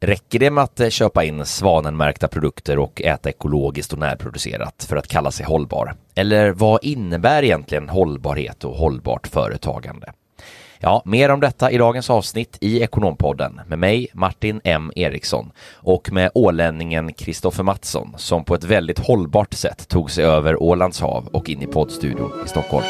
Räcker det med att eh, köpa in svanenmärkta produkter och äta ekologiskt och närproducerat för att kalla sig hållbar? Eller vad innebär egentligen hållbarhet och hållbart företagande? Ja, mer om detta i dagens avsnitt i Ekonompodden med mig Martin M Eriksson och med ålänningen Kristoffer Mattsson som på ett väldigt hållbart sätt tog sig över Ålands hav och in i poddstudion i Stockholm.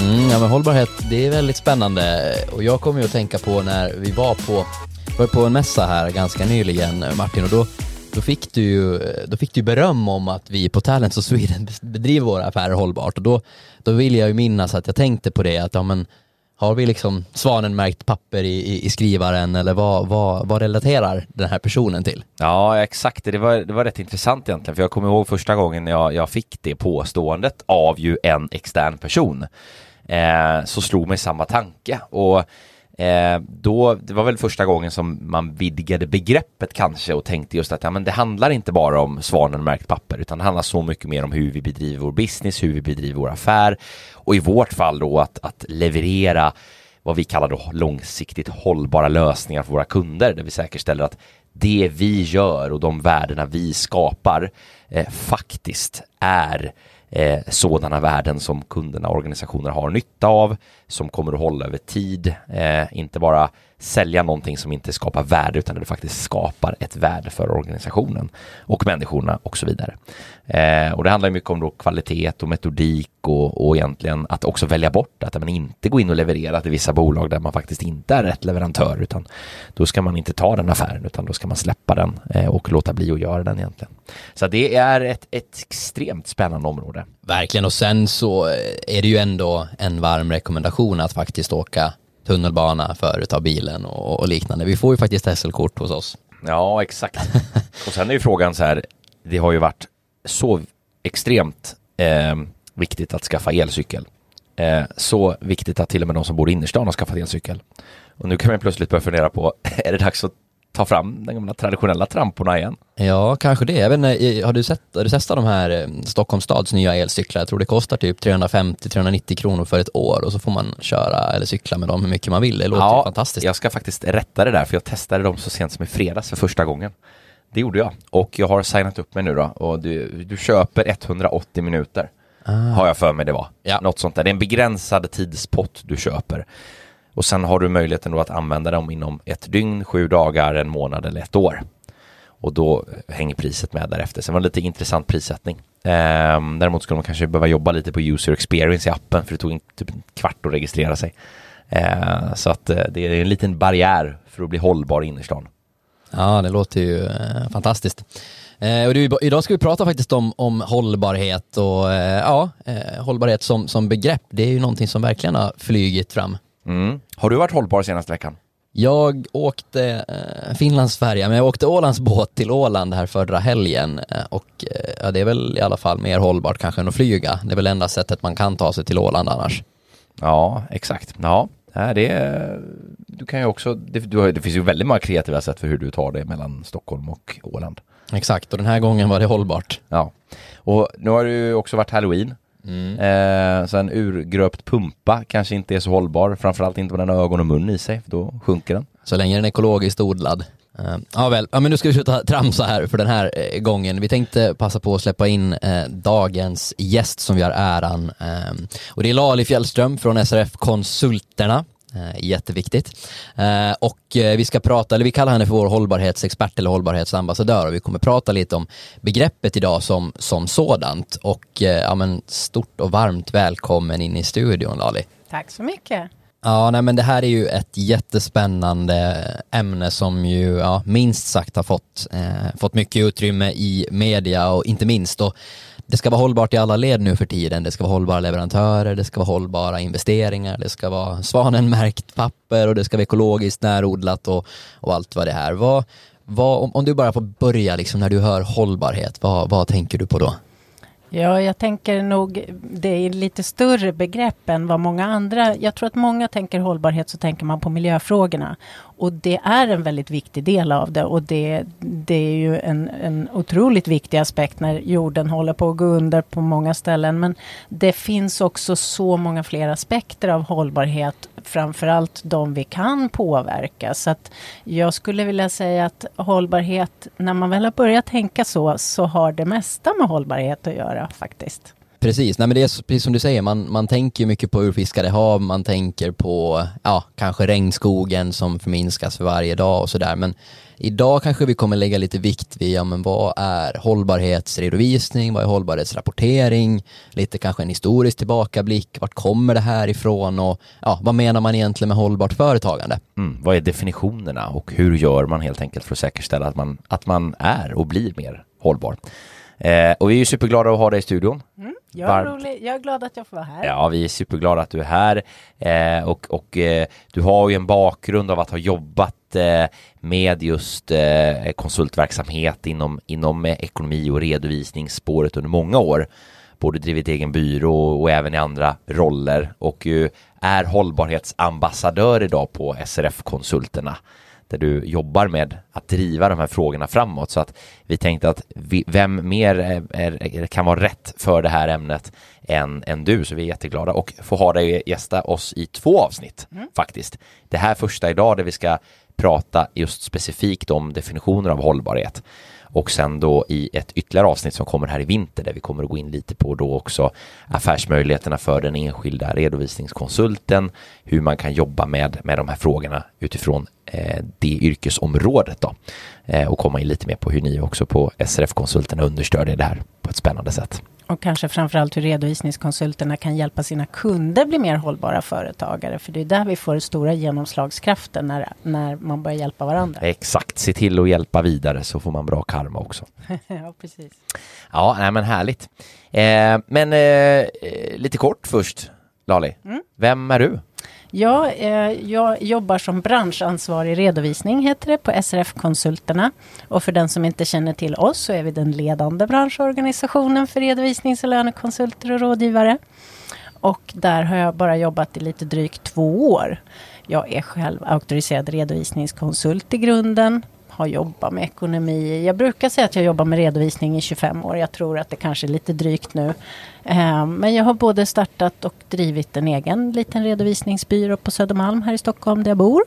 Mm, ja, men hållbarhet, det är väldigt spännande och jag kommer ju att tänka på när vi var på, var på en mässa här ganska nyligen Martin och då, då, fick du ju, då fick du beröm om att vi på Talents of Sweden bedriver våra affärer hållbart och då, då vill jag ju minnas att jag tänkte på det att ja, men, har vi liksom svanenmärkt papper i, i, i, skrivaren eller vad, vad, vad relaterar den här personen till? Ja, exakt. Det var, det var rätt intressant egentligen, för jag kommer ihåg första gången jag, jag fick det påståendet av ju en extern person eh, så slog mig samma tanke. Och eh, då, det var väl första gången som man vidgade begreppet kanske och tänkte just att ja, men det handlar inte bara om svanen märkt papper utan det handlar så mycket mer om hur vi bedriver vår business, hur vi bedriver vår affär och i vårt fall då att, att leverera vad vi kallar då långsiktigt hållbara lösningar för våra kunder där vi säkerställer att det vi gör och de värdena vi skapar eh, faktiskt är eh, sådana värden som kunderna och organisationer har nytta av, som kommer att hålla över tid, eh, inte bara sälja någonting som inte skapar värde utan det faktiskt skapar ett värde för organisationen och människorna och så vidare. Eh, och det handlar mycket om då kvalitet och metodik och, och egentligen att också välja bort att man inte går in och leverera till vissa bolag där man faktiskt inte är rätt leverantör utan då ska man inte ta den affären utan då ska man släppa den eh, och låta bli att göra den egentligen. Så det är ett, ett extremt spännande område. Verkligen och sen så eh, är det ju ändå en varm rekommendation att faktiskt åka tunnelbana för att ta bilen och, och liknande. Vi får ju faktiskt SL-kort hos oss. Ja, exakt. och sen är ju frågan så här, det har ju varit så extremt eh, viktigt att skaffa elcykel. Eh, så viktigt att till och med de som bor i innerstan har skaffat elcykel. Och nu kan man plötsligt börja fundera på, är det dags att ta fram de gamla traditionella tramporna igen. Ja, kanske det. Jag vet inte, har du, sett, har du testat de här eh, Stockholms stads nya elcyklar? Jag tror det kostar typ 350-390 kronor för ett år och så får man köra eller cykla med dem hur mycket man vill. Det låter ja, fantastiskt. Jag ska faktiskt rätta det där för jag testade dem så sent som i fredags för första gången. Det gjorde jag och jag har signat upp mig nu då och du, du köper 180 minuter. Ah. Har jag för mig det var. Ja. Något sånt där. Det är en begränsad tidspott du köper. Och sen har du möjligheten då att använda dem inom ett dygn, sju dagar, en månad eller ett år. Och då hänger priset med därefter. Sen var det lite intressant prissättning. Ehm, däremot skulle man kanske behöva jobba lite på user experience i appen för det tog typ en kvart att registrera sig. Ehm, så att eh, det är en liten barriär för att bli hållbar i innerstan. Ja, det låter ju eh, fantastiskt. Eh, och du, idag ska vi prata faktiskt om, om hållbarhet och eh, ja, eh, hållbarhet som, som begrepp. Det är ju någonting som verkligen har flygit fram Mm. Har du varit hållbar senaste veckan? Jag åkte eh, Finlandsfärja, men jag åkte Ålands båt till Åland här förra helgen eh, och eh, ja, det är väl i alla fall mer hållbart kanske än att flyga. Det är väl enda sättet man kan ta sig till Åland annars. Ja, exakt. Ja, det du kan ju också, det, du, det finns ju väldigt många kreativa sätt för hur du tar dig mellan Stockholm och Åland. Exakt, och den här gången var det hållbart. Ja, och nu har det ju också varit halloween. Mm. Eh, så en urgröpt pumpa kanske inte är så hållbar, framförallt inte om den har ögon och mun i sig, för då sjunker den. Så länge den är ekologiskt odlad. Uh, ja väl, ja, men nu ska vi sluta tramsa här för den här eh, gången. Vi tänkte passa på att släppa in eh, dagens gäst som vi har äran. Eh, och det är Lali Fjällström från SRF Konsulterna. Eh, jätteviktigt. Eh, och eh, vi ska prata, eller vi kallar henne för vår hållbarhetsexpert eller hållbarhetsambassadör och vi kommer prata lite om begreppet idag som, som sådant. Och ja, men stort och varmt välkommen in i studion Lali. Tack så mycket. Ja, nej, men det här är ju ett jättespännande ämne som ju ja, minst sagt har fått, eh, fått mycket utrymme i media och inte minst då det ska vara hållbart i alla led nu för tiden. Det ska vara hållbara leverantörer, det ska vara hållbara investeringar, det ska vara svanenmärkt papper och det ska vara ekologiskt närodlat och, och allt vad det är. Vad, vad, om, om, du bara får börja liksom när du hör hållbarhet, vad, vad tänker du på då? Ja, jag tänker nog det är lite större begrepp än vad många andra... Jag tror att många tänker hållbarhet så tänker man på miljöfrågorna. Och det är en väldigt viktig del av det och det, det är ju en, en otroligt viktig aspekt när jorden håller på att gå under på många ställen. Men det finns också så många fler aspekter av hållbarhet, framförallt de vi kan påverka. Så att jag skulle vilja säga att hållbarhet, när man väl har börjat tänka så, så har det mesta med hållbarhet att göra faktiskt. Precis, Nej, men det är precis som du säger, man, man tänker mycket på urfiskade hav, man tänker på ja, kanske regnskogen som förminskas för varje dag och sådär. Men idag kanske vi kommer lägga lite vikt vid, ja men vad är hållbarhetsredovisning, vad är hållbarhetsrapportering, lite kanske en historisk tillbakablick, vart kommer det här ifrån och ja, vad menar man egentligen med hållbart företagande? Mm, vad är definitionerna och hur gör man helt enkelt för att säkerställa att man, att man är och blir mer hållbar? Eh, och vi är ju superglada att ha dig i studion. Mm, jag, är rolig. jag är glad att jag får vara här. Ja, vi är superglada att du är här. Eh, och och eh, du har ju en bakgrund av att ha jobbat eh, med just eh, konsultverksamhet inom, inom eh, ekonomi och redovisningsspåret under många år. Både drivit egen byrå och även i andra roller och är hållbarhetsambassadör idag på SRF-konsulterna där du jobbar med att driva de här frågorna framåt. Så att vi tänkte att vi, vem mer är, är, kan vara rätt för det här ämnet än, än du, så vi är jätteglada och få ha dig gästa oss i två avsnitt mm. faktiskt. Det här första idag där vi ska prata just specifikt om definitioner av hållbarhet och sen då i ett ytterligare avsnitt som kommer här i vinter där vi kommer att gå in lite på då också affärsmöjligheterna för den enskilda redovisningskonsulten, hur man kan jobba med, med de här frågorna utifrån eh, det yrkesområdet då eh, och komma in lite mer på hur ni också på SRF-konsulterna understödjer det här på ett spännande sätt. Och kanske framförallt hur redovisningskonsulterna kan hjälpa sina kunder bli mer hållbara företagare. För det är där vi får stora genomslagskraften när, när man börjar hjälpa varandra. Exakt, se till att hjälpa vidare så får man bra karma också. ja, precis. Ja, nej, men härligt. Eh, men eh, lite kort först, Lali. Mm. Vem är du? Ja, eh, jag jobbar som branschansvarig redovisning heter det på SRF-konsulterna. Och för den som inte känner till oss så är vi den ledande branschorganisationen för redovisnings och lönekonsulter och rådgivare. Och där har jag bara jobbat i lite drygt två år. Jag är själv auktoriserad redovisningskonsult i grunden har jobbat med ekonomi. Jag brukar säga att jag jobbar med redovisning i 25 år. Jag tror att det kanske är lite drygt nu. Eh, men jag har både startat och drivit en egen liten redovisningsbyrå på Södermalm här i Stockholm där jag bor.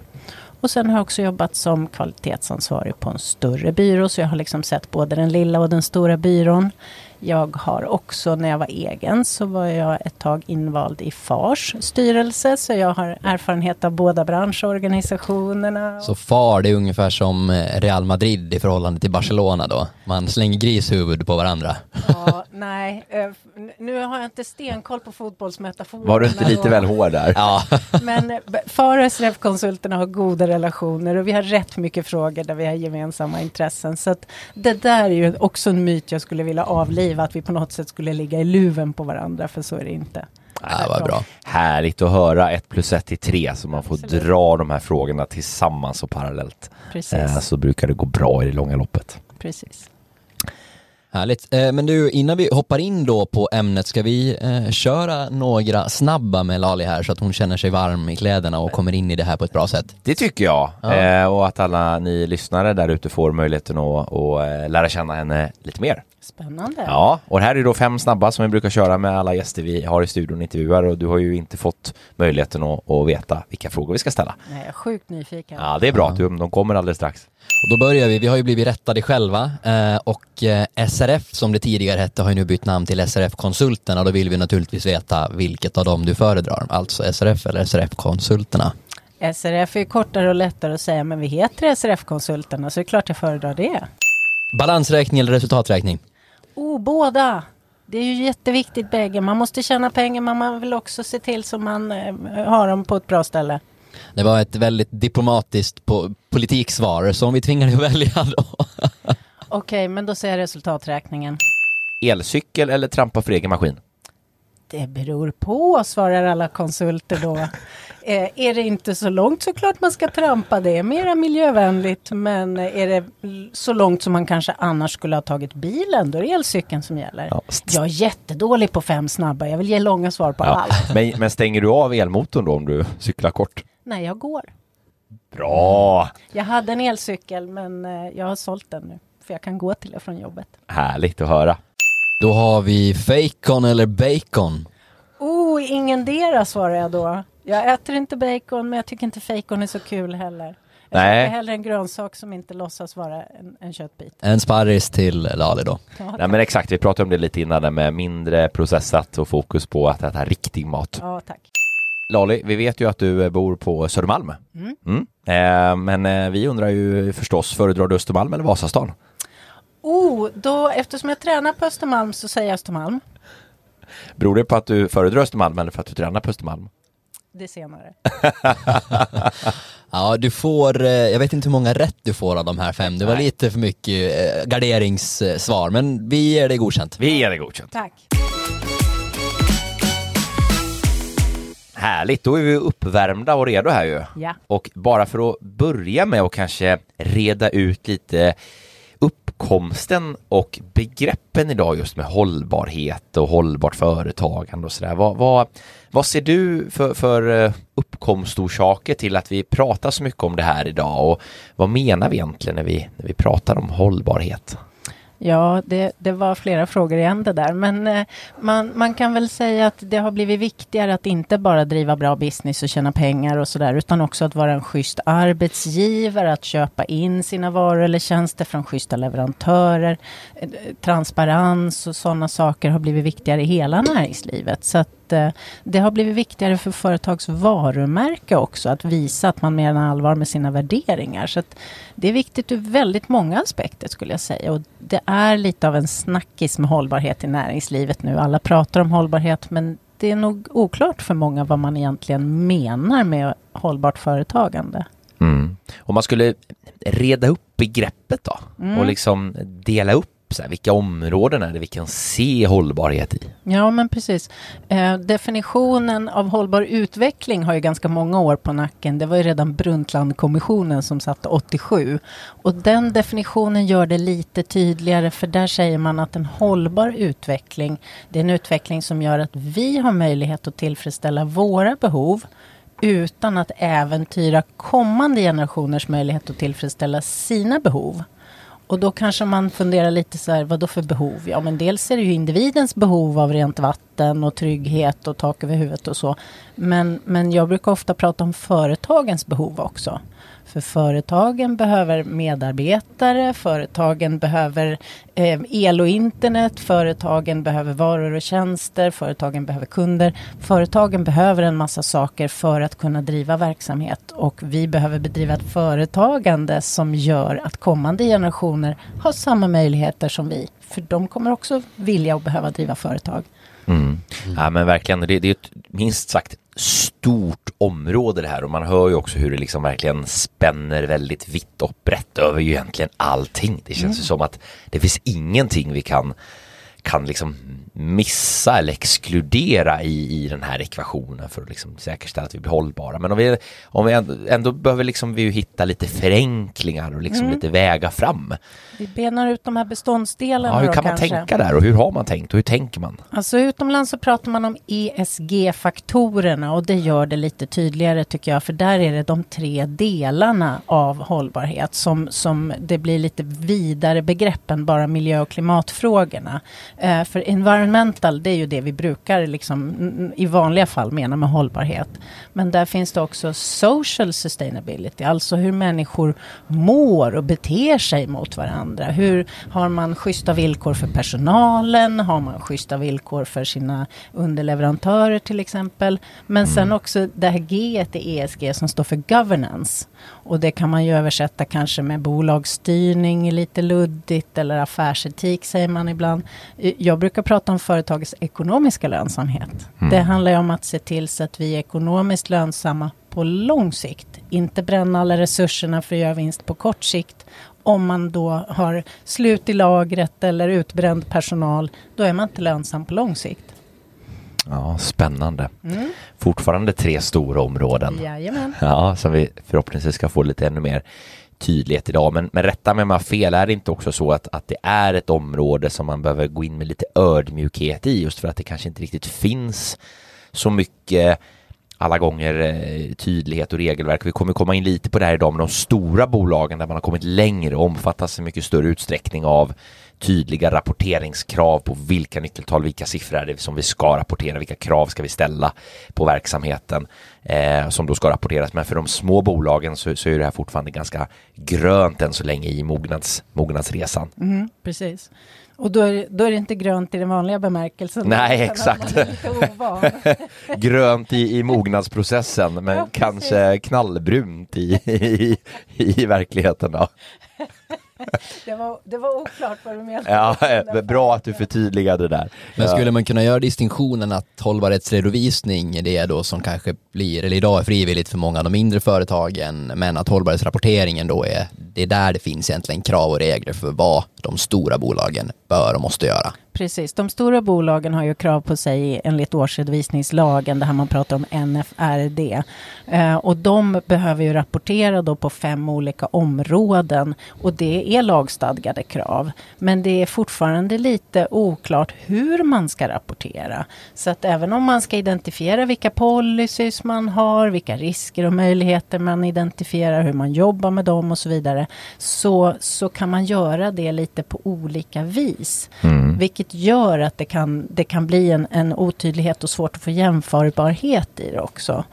Och sen har jag också jobbat som kvalitetsansvarig på en större byrå så jag har liksom sett både den lilla och den stora byrån. Jag har också, när jag var egen, så var jag ett tag invald i FARs styrelse, så jag har erfarenhet av båda branschorganisationerna. Så FAR, det är ungefär som Real Madrid i förhållande till Barcelona då? Man slänger grishuvud på varandra. Ja, nej, eh, nu har jag inte stenkoll på fotbollsmetaforer. Var du inte lite väl hård där? Ja. Men eh, FAR och SRF-konsulterna har goda relationer och vi har rätt mycket frågor där vi har gemensamma intressen. Så att det där är ju också en myt jag skulle vilja avliva driva att vi på något sätt skulle ligga i luven på varandra, för så är det inte. Ja, vad bra. Härligt att höra ett plus ett till tre så man får Absolut. dra de här frågorna tillsammans och parallellt. Precis. Eh, så brukar det gå bra i det långa loppet. Precis. Härligt. Eh, men du, innan vi hoppar in då på ämnet, ska vi eh, köra några snabba med Lali här så att hon känner sig varm i kläderna och kommer in i det här på ett bra sätt? Det tycker jag. Ja. Eh, och att alla ni lyssnare där ute får möjligheten att, att lära känna henne lite mer. Spännande. Ja, och här är då fem snabba som vi brukar köra med alla gäster vi har i studion intervjuar och du har ju inte fått möjligheten att, att veta vilka frågor vi ska ställa. Nej, jag är sjukt nyfiken. Ja, det är bra. Ja. De kommer alldeles strax. Och då börjar vi, vi har ju blivit rättade själva eh, och eh, SRF som det tidigare hette har ju nu bytt namn till SRF-konsulterna och då vill vi naturligtvis veta vilket av dem du föredrar, alltså SRF eller SRF-konsulterna. SRF är kortare och lättare att säga men vi heter SRF-konsulterna så det är klart jag föredrar det. Balansräkning eller resultaträkning? Oh, båda. Det är ju jätteviktigt bägge. Man måste tjäna pengar men man vill också se till så man eh, har dem på ett bra ställe. Det var ett väldigt diplomatiskt po politiksvar, så om vi tvingar dig att välja då? Okej, okay, men då säger jag resultaträkningen. Elcykel eller trampa för egen maskin? Det beror på, svarar alla konsulter då. eh, är det inte så långt så klart man ska trampa. Det är mera miljövänligt. Men är det så långt som man kanske annars skulle ha tagit bilen, då är det elcykeln som gäller. Ja. Jag är jättedålig på fem snabba. Jag vill ge långa svar på ja. allt. Men, men stänger du av elmotorn då om du cyklar kort? Nej, jag går. Bra! Jag hade en elcykel men eh, jag har sålt den nu. För jag kan gå till och från jobbet. Härligt att höra. Då har vi fejkon eller bacon. Oh, ingendera svarar jag då. Jag äter inte bacon men jag tycker inte fejkon är så kul heller. Jag Nej. köper hellre en grönsak som inte låtsas vara en, en köttbit. En sparris till Lali då. Ja, Nej men exakt, vi pratade om det lite innan där med mindre processat och fokus på att äta riktig mat. ja tack. Lali, vi vet ju att du eh, bor på Södermalm. Mm. Mm. Eh, men eh, vi undrar ju förstås, föredrar du Östermalm eller Vasastan? Oh, då, eftersom jag tränar på Östermalm så säger jag Östermalm. Beror det på att du föredrar Östermalm eller för att du tränar på Östermalm? Det senare. Ja, du får, eh, jag vet inte hur många rätt du får av de här fem. Det var Nej. lite för mycket garderingssvar, men vi ger det godkänt. Vi ger det godkänt. Tack. Härligt, då är vi uppvärmda och redo här ju. Ja. Och bara för att börja med att kanske reda ut lite uppkomsten och begreppen idag just med hållbarhet och hållbart företagande och sådär. Vad, vad, vad ser du för, för eh, uppkomstorsaker till att vi pratar så mycket om det här idag och vad menar vi egentligen när vi, när vi pratar om hållbarhet? Ja, det, det var flera frågor igen det där. Men eh, man, man kan väl säga att det har blivit viktigare att inte bara driva bra business och tjäna pengar och sådär, utan också att vara en schysst arbetsgivare, att köpa in sina varor eller tjänster från schyssta leverantörer. Eh, transparens och sådana saker har blivit viktigare i hela näringslivet. Så att eh, det har blivit viktigare för företags varumärke också, att visa att man menar allvar med sina värderingar. Så att det är viktigt ur väldigt många aspekter skulle jag säga. Och det är lite av en snackis med hållbarhet i näringslivet nu. Alla pratar om hållbarhet men det är nog oklart för många vad man egentligen menar med hållbart företagande. Mm. Om man skulle reda upp begreppet då och liksom dela upp så här, vilka områden är det vi kan se hållbarhet i? Ja, men precis. Eh, definitionen av hållbar utveckling har ju ganska många år på nacken. Det var ju redan Brundtlandkommissionen som satt 87. Och den definitionen gör det lite tydligare för där säger man att en hållbar utveckling, det är en utveckling som gör att vi har möjlighet att tillfredsställa våra behov utan att äventyra kommande generationers möjlighet att tillfredsställa sina behov. Och då kanske man funderar lite så här, vad då för behov? Ja, men dels är det ju individens behov av rent vatten och trygghet och tak över huvudet och så. Men, men jag brukar ofta prata om företagens behov också. För företagen behöver medarbetare, företagen behöver eh, el och internet, företagen behöver varor och tjänster, företagen behöver kunder. Företagen behöver en massa saker för att kunna driva verksamhet och vi behöver bedriva ett företagande som gör att kommande generationer har samma möjligheter som vi. För de kommer också vilja och behöva driva företag. Mm. Ja men verkligen, det, det är ett minst sagt stort område det här och man hör ju också hur det liksom verkligen spänner väldigt vitt och brett över ju egentligen allting. Det känns ju som att det finns ingenting vi kan kan liksom missa eller exkludera i, i den här ekvationen för att liksom säkerställa att vi blir hållbara. Men om vi, om vi ändå, ändå behöver liksom vi hitta lite förenklingar och liksom lite väga fram. Vi benar ut de här beståndsdelarna Ja, hur då kan man kanske. tänka där och hur har man tänkt och hur tänker man? Alltså utomlands så pratar man om ESG-faktorerna och det gör det lite tydligare tycker jag. För där är det de tre delarna av hållbarhet som, som det blir lite vidare begrepp än bara miljö och klimatfrågorna. Eh, för environmental, det är ju det vi brukar liksom, mm, i vanliga fall mena med hållbarhet. Men där finns det också social sustainability, alltså hur människor mår och beter sig mot varandra. Hur har man schyssta villkor för personalen? Har man schyssta villkor för sina underleverantörer till exempel? Men sen också det här G i ESG som står för governance. Och det kan man ju översätta kanske med bolagsstyrning lite luddigt eller affärsetik säger man ibland. Jag brukar prata om företagets ekonomiska lönsamhet. Det handlar ju om att se till så att vi är ekonomiskt lönsamma på lång sikt. Inte bränna alla resurserna för att göra vinst på kort sikt. Om man då har slut i lagret eller utbränd personal, då är man inte lönsam på lång sikt. Ja, spännande. Fortfarande tre stora områden. Jajamän. Ja, som vi förhoppningsvis ska få lite ännu mer tydlighet idag. Men, men rätta mig om jag har fel, är det inte också så att, att det är ett område som man behöver gå in med lite ödmjukhet i just för att det kanske inte riktigt finns så mycket alla gånger eh, tydlighet och regelverk. Vi kommer komma in lite på det här idag med de stora bolagen där man har kommit längre och omfattas i mycket större utsträckning av tydliga rapporteringskrav på vilka nyckeltal, vilka siffror är det som vi ska rapportera, vilka krav ska vi ställa på verksamheten eh, som då ska rapporteras. Men för de små bolagen så, så är det här fortfarande ganska grönt än så länge i mognads, mognadsresan. Mm, precis. Och då är, då är det inte grönt i den vanliga bemärkelsen. Nej, exakt. grönt i, i mognadsprocessen, men ja, kanske knallbrunt i, i, i verkligheten. Då. det, var, det var oklart vad du menade. Ja, bra att du förtydligade det där. Men skulle man kunna göra distinktionen att hållbarhetsredovisning är det då som kanske blir, eller idag är frivilligt för många av de mindre företagen, men att hållbarhetsrapporteringen då är, det är där det finns egentligen krav och regler för vad de stora bolagen bör och måste göra. Precis, de stora bolagen har ju krav på sig enligt årsredovisningslagen, det här man pratar om NFRD. Eh, och de behöver ju rapportera då på fem olika områden och det är lagstadgade krav. Men det är fortfarande lite oklart hur man ska rapportera. Så att även om man ska identifiera vilka policies man har, vilka risker och möjligheter man identifierar, hur man jobbar med dem och så vidare, så, så kan man göra det lite på olika vis. Mm. Vilket gör att det kan, det kan bli en, en otydlighet och svårt att få jämförbarhet i det också.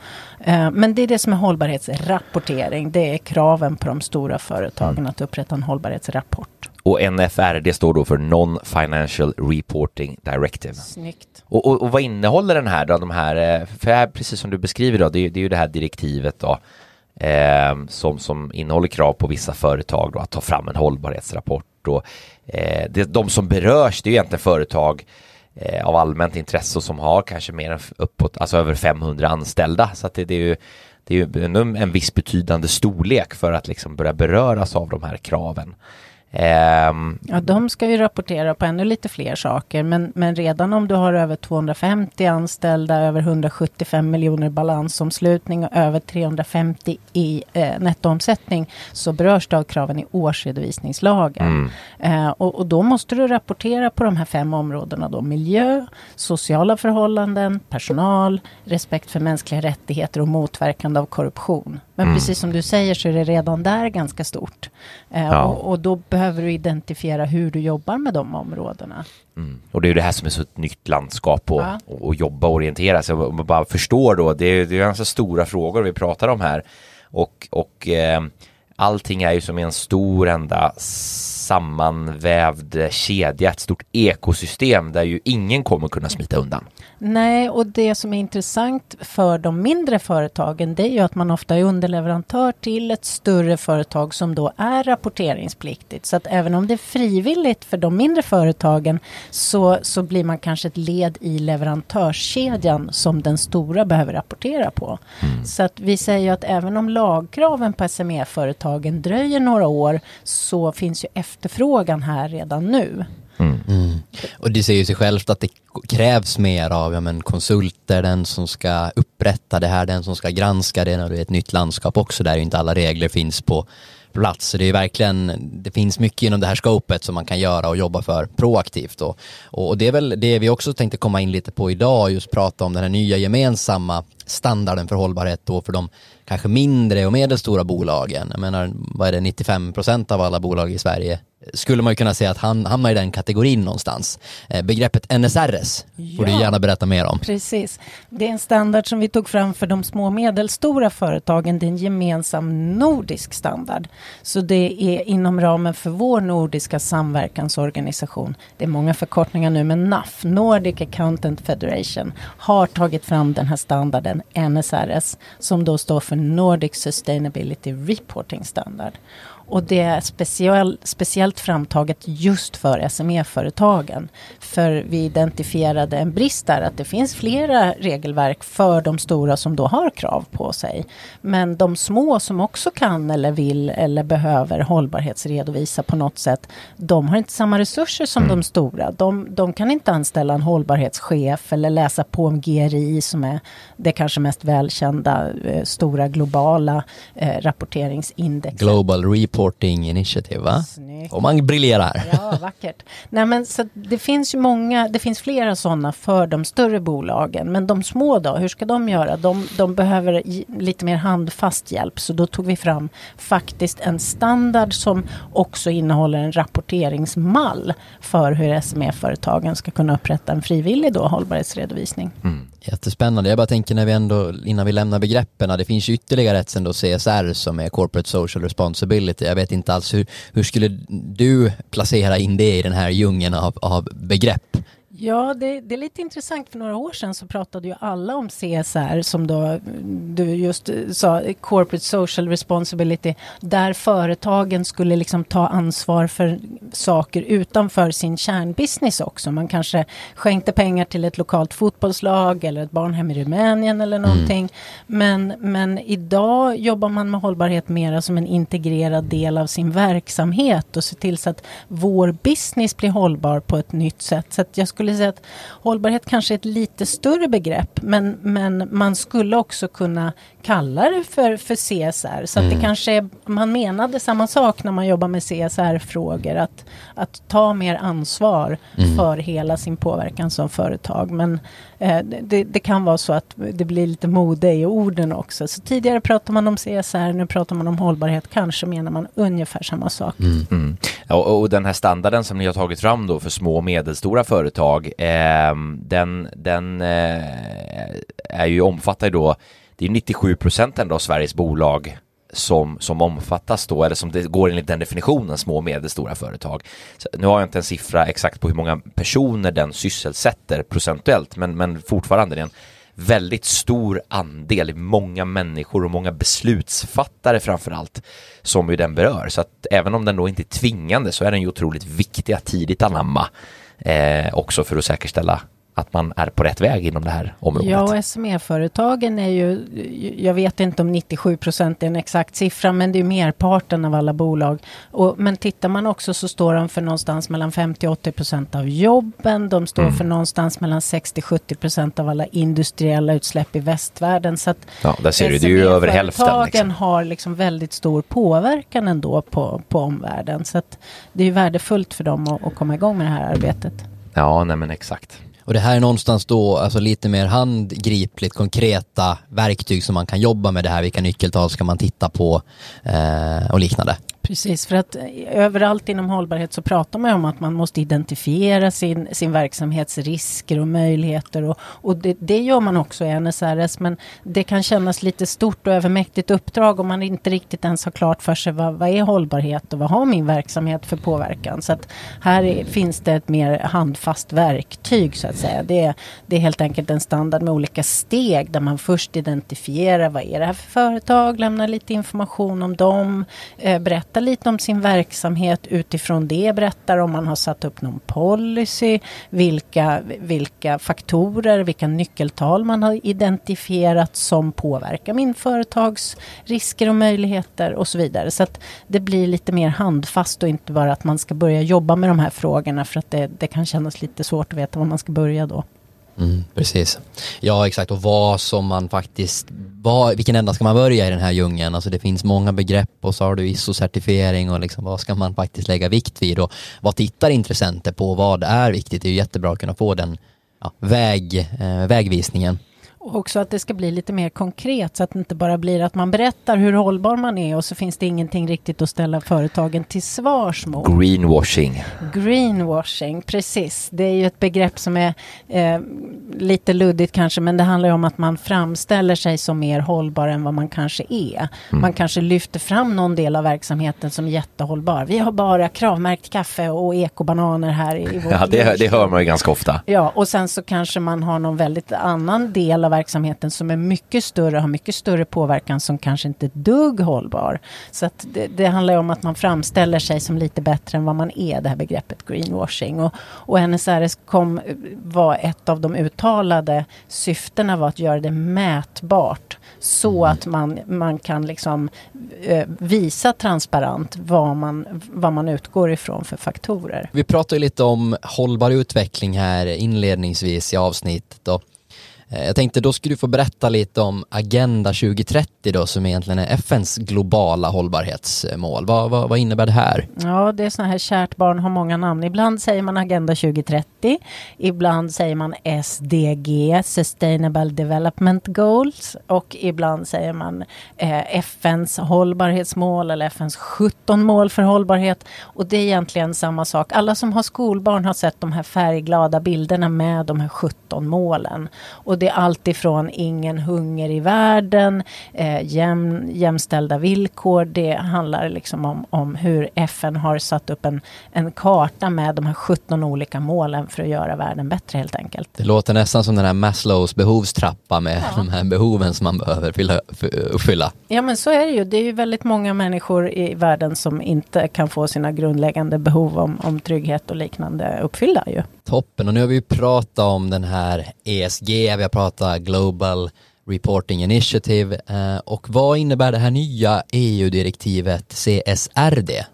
Eh, men det är det som är hållbarhetsrapportering. Det är kraven på de stora företagen mm. att upprätta en hållbarhetsrapport. Och NFR, det står då för Non-Financial Reporting Directive. Snyggt. Och, och, och, vad innehåller den här då, de här, eh, för här, precis som du beskriver då, det, det är ju det här direktivet då, eh, som, som innehåller krav på vissa företag då, att ta fram en hållbarhetsrapport. Och, eh, det, de som berörs, det är egentligen företag eh, av allmänt intresse och som har kanske mer än uppåt, alltså över 500 anställda. Så att det, det är ju det är ju en, en viss betydande storlek för att liksom börja beröras av de här kraven. Um, ja, de ska ju rapportera på ännu lite fler saker, men, men redan om du har över 250 anställda, över 175 miljoner balansomslutning och över 350 i eh, nettoomsättning så berörs det av kraven i årsredovisningslagen. Mm. Eh, och, och, då måste du rapportera på de här fem områdena då miljö, sociala förhållanden, personal, respekt för mänskliga rättigheter och motverkande av korruption. Men mm. precis som du säger så är det redan där ganska stort. Eh, ja. och, och, då behöver du identifiera hur du jobbar med de områdena. Mm. Och det är det här som är så ett nytt landskap och, ja. och, och jobba och orientera sig. Och bara förstår då, det är, är ganska stora frågor vi pratar om här. Och, och eh, allting är ju som en stor enda sammanvävd kedja, ett stort ekosystem där ju ingen kommer kunna smita undan. Nej, och det som är intressant för de mindre företagen det är ju att man ofta är underleverantör till ett större företag som då är rapporteringspliktigt. Så att även om det är frivilligt för de mindre företagen så, så blir man kanske ett led i leverantörskedjan som den stora behöver rapportera på. Mm. Så att vi säger att även om lagkraven på SME-företagen dröjer några år så finns ju efterfrågan här redan nu. Mm. Mm. Och det säger ju sig självt att det krävs mer av ja, men konsulter, den som ska upprätta det här, den som ska granska det när det är ett nytt landskap också där inte alla regler finns på plats. Så det är verkligen, det finns mycket inom det här scopet som man kan göra och jobba för proaktivt. Och, och det är väl det vi också tänkte komma in lite på idag, just prata om den här nya gemensamma standarden för hållbarhet då för de kanske mindre och medelstora bolagen. Jag menar, vad är det, 95 procent av alla bolag i Sverige skulle man ju kunna säga att han hamnar i den kategorin någonstans. Eh, begreppet NSRS ja, får du gärna berätta mer om. Precis. Det är en standard som vi tog fram för de små och medelstora företagen. Det är en gemensam nordisk standard. Så det är inom ramen för vår nordiska samverkansorganisation. Det är många förkortningar nu, men NAF, Nordic Accountant Federation, har tagit fram den här standarden NSRS som då står för Nordic Sustainability Reporting Standard. Och det är speciell, speciellt framtaget just för SME-företagen. För vi identifierade en brist där, att det finns flera regelverk för de stora som då har krav på sig. Men de små som också kan eller vill eller behöver hållbarhetsredovisa på något sätt, de har inte samma resurser som mm. de stora. De, de, kan inte anställa en hållbarhetschef eller läsa på om GRI som är det kanske mest välkända eh, stora globala eh, rapporteringsindexet. Global Report reporting initiative va? Snyggt. Och man briljerar. Ja, vackert. Nej, men så det finns ju många, det finns flera sådana för de större bolagen. Men de små då, hur ska de göra? De, de behöver lite mer handfast hjälp. Så då tog vi fram faktiskt en standard som också innehåller en rapporteringsmall för hur SME-företagen ska kunna upprätta en frivillig då, hållbarhetsredovisning. Mm. Jättespännande. Jag bara tänker när vi ändå, innan vi lämnar begreppen, det finns ju ytterligare ett sen då CSR som är Corporate Social Responsibility. Jag vet inte alls hur, hur skulle du placera in det i den här djungeln av, av begrepp? Ja, det, det, är lite intressant. För några år sedan så pratade ju alla om CSR som då du just sa, Corporate Social Responsibility, där företagen skulle liksom ta ansvar för saker utanför sin kärnbusiness också. Man kanske skänkte pengar till ett lokalt fotbollslag eller ett barnhem i Rumänien eller mm. någonting. Mm. Men, men idag jobbar man med hållbarhet mera som en integrerad del av sin verksamhet och se till så att vår business blir hållbar på ett nytt sätt. Så jag skulle skulle säga att hållbarhet kanske är ett lite större begrepp men, men man skulle också kunna kalla det för, för CSR. Så mm. att det mm. kanske är, man menade samma sak när man jobbar med CSR-frågor. Att, att ta mer ansvar mm. för hela sin påverkan som företag. Men Eh, det, det, kan vara så att det blir lite mode i orden också. Så tidigare pratade man om CSR, nu pratar man om hållbarhet. Kanske menar man ungefär samma sak. Mm. mm. Och, och, den här standarden som ni har tagit fram då för små och medelstora företag. Eh, den den eh, är ju omfattar ju då det är 97 procent ändå av Sveriges bolag som, som omfattas då, eller som det går enligt den definitionen, små och medelstora företag. Så nu har jag inte en siffra exakt på hur många personer den sysselsätter procentuellt, men, men fortfarande det är en väldigt stor andel, många människor och många beslutsfattare framför allt, som ju den berör. Så att även om den då inte är tvingande så är den ju otroligt viktig att tidigt anamma eh, också för att säkerställa att man är på rätt väg inom det här området. Ja, och SME-företagen är ju, jag vet inte om 97 procent är en exakt siffra, men det är merparten av alla bolag. Och, men tittar man också så står de för någonstans mellan 50-80 procent av jobben. De står mm. för någonstans mellan 60-70 procent av alla industriella utsläpp i västvärlden. Så att ja, där ser du, det är ju över hälften. Liksom. har liksom väldigt stor påverkan ändå på, på omvärlden. Så att det är värdefullt för dem att, att komma igång med det här arbetet. Ja, nej men exakt. Och det här är någonstans då alltså lite mer handgripligt konkreta verktyg som man kan jobba med det här. Vilka nyckeltal ska man titta på eh, och liknande. Precis, för att eh, överallt inom hållbarhet så pratar man om att man måste identifiera sin, sin verksamhets risker och möjligheter och, och det, det, gör man också i NSRS men det kan kännas lite stort och övermäktigt uppdrag om man inte riktigt ens har klart för sig vad, vad är hållbarhet och vad har min verksamhet för påverkan. Så att här är, finns det ett mer handfast verktyg så att säga. Det är, det är helt enkelt en standard med olika steg där man först identifierar vad är det här för företag, lämnar lite information om dem, eh, berättar berättar lite om sin verksamhet utifrån det, berättar om man har satt upp någon policy, vilka, vilka faktorer, vilka nyckeltal man har identifierat som påverkar min företags risker och möjligheter och så vidare. Så att det blir lite mer handfast och inte bara att man ska börja jobba med de här frågorna för att det, det kan kännas lite svårt att veta var man ska börja då. Mm, precis. Ja, exakt. Och vad som man faktiskt, vad, vilken ända ska man börja i den här djungeln? Alltså det finns många begrepp och så har du ISO-certifiering och liksom vad ska man faktiskt lägga vikt vid och vad tittar intressenter på? Vad är viktigt? Det är ju jättebra att kunna få den ja, väg, eh, vägvisningen. Och också att det ska bli lite mer konkret så att det inte bara blir att man berättar hur hållbar man är och så finns det ingenting riktigt att ställa företagen till svars mot. Greenwashing. Greenwashing, precis. Det är ju ett begrepp som är eh, lite luddigt kanske men det handlar ju om att man framställer sig som mer hållbar än vad man kanske är. Mm. Man kanske lyfter fram någon del av verksamheten som jättehållbar. Vi har bara kravmärkt kaffe och ekobananer här i vårt Ja, det, det hör man ju ganska ofta. Ja, och sen så kanske man har någon väldigt annan del av verksamheten som är mycket större, har mycket större påverkan som kanske inte är dugg hållbar. Så att det, det handlar om att man framställer sig som lite bättre än vad man är, det här begreppet greenwashing. Och, och NSRS kom, var ett av de uttalade syftena var att göra det mätbart så mm. att man, man kan liksom eh, visa transparent vad man, vad man utgår ifrån för faktorer. Vi pratade lite om hållbar utveckling här inledningsvis i avsnittet. Och Eh, jag tänkte då skulle du få berätta lite om Agenda 2030 då som egentligen är FNs globala hållbarhetsmål. Vad, vad, vad innebär det här? Ja, det är så här kärt barn har många namn. Ibland säger man Agenda 2030, ibland säger man SDG, Sustainable Development Goals och ibland säger man eh, FNs hållbarhetsmål eller FNs 17 mål för hållbarhet. Och det är egentligen samma sak. Alla som har skolbarn har sett de här färgglada bilderna med de här 17 målen. Och det är alltifrån ingen hunger i världen, eh, jäm, jämställda villkor. Det handlar liksom om, om hur FN har satt upp en, en karta med de här 17 olika målen för att göra världen bättre helt enkelt. Det låter nästan som den här Maslows behovstrappa med ja. de här behoven som man behöver fylla, uppfylla. Ja men så är det ju. Det är ju väldigt många människor i världen som inte kan få sina grundläggande behov om, om trygghet och liknande uppfyllda ju. Toppen och nu har vi ju pratat om den här ESG, vi börja prata Global Reporting Initiative eh, och vad innebär det här nya EU-direktivet CSRD?